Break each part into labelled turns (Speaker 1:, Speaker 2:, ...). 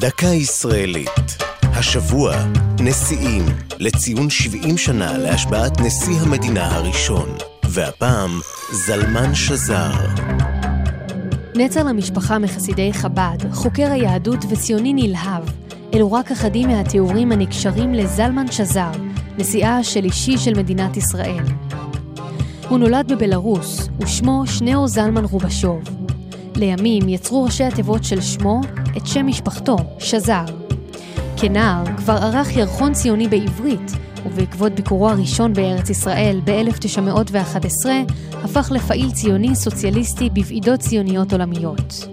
Speaker 1: דקה ישראלית. השבוע, נשיאים, לציון 70 שנה להשבעת נשיא המדינה הראשון. והפעם, זלמן שזר.
Speaker 2: נצר למשפחה מחסידי חב"ד, חוקר היהדות וציוני נלהב, אלו רק אחדים מהתיאורים הנקשרים לזלמן שזר, נשיאה השלישי של מדינת ישראל. הוא נולד בבלארוס, ושמו שניאור זלמן רובשוב. לימים יצרו ראשי התיבות של שמו את שם משפחתו, שזר. כנער כבר ערך ירחון ציוני בעברית, ובעקבות ביקורו הראשון בארץ ישראל ב-1911, הפך לפעיל ציוני סוציאליסטי בוועידות ציוניות עולמיות.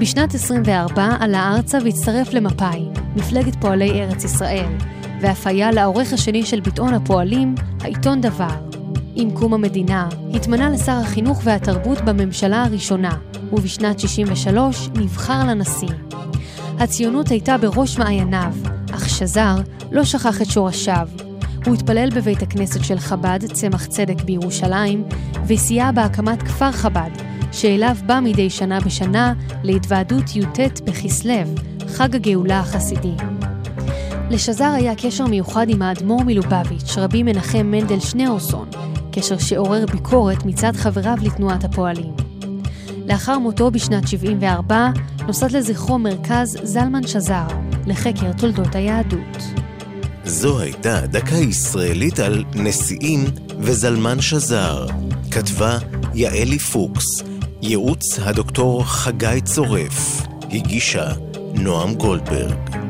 Speaker 2: בשנת 24 עלה ארצה והצטרף למפא"י, מפלגת פועלי ארץ ישראל, ואף היה לעורך השני של ביטאון הפועלים, העיתון דבר. עם קום המדינה, התמנה לשר החינוך והתרבות בממשלה הראשונה, ובשנת 63 נבחר לנשיא. הציונות הייתה בראש מעייניו, אך שזר לא שכח את שורשיו. הוא התפלל בבית הכנסת של חב"ד, צמח צדק בירושלים, וסייע בהקמת כפר חב"ד, שאליו בא מדי שנה בשנה להתוועדות י"ט בכסלו, חג הגאולה החסידי. לשזר היה קשר מיוחד עם האדמו"ר מלובביץ', רבי מנחם מנדל שניאורסון, קשר שעורר ביקורת מצד חבריו לתנועת הפועלים. לאחר מותו בשנת 74 נוסד לזכרו מרכז זלמן שזר לחקר תולדות היהדות.
Speaker 1: זו הייתה דקה ישראלית על נשיאים וזלמן שזר. כתבה יעלי פוקס, ייעוץ הדוקטור חגי צורף, הגישה נועם גולדברג.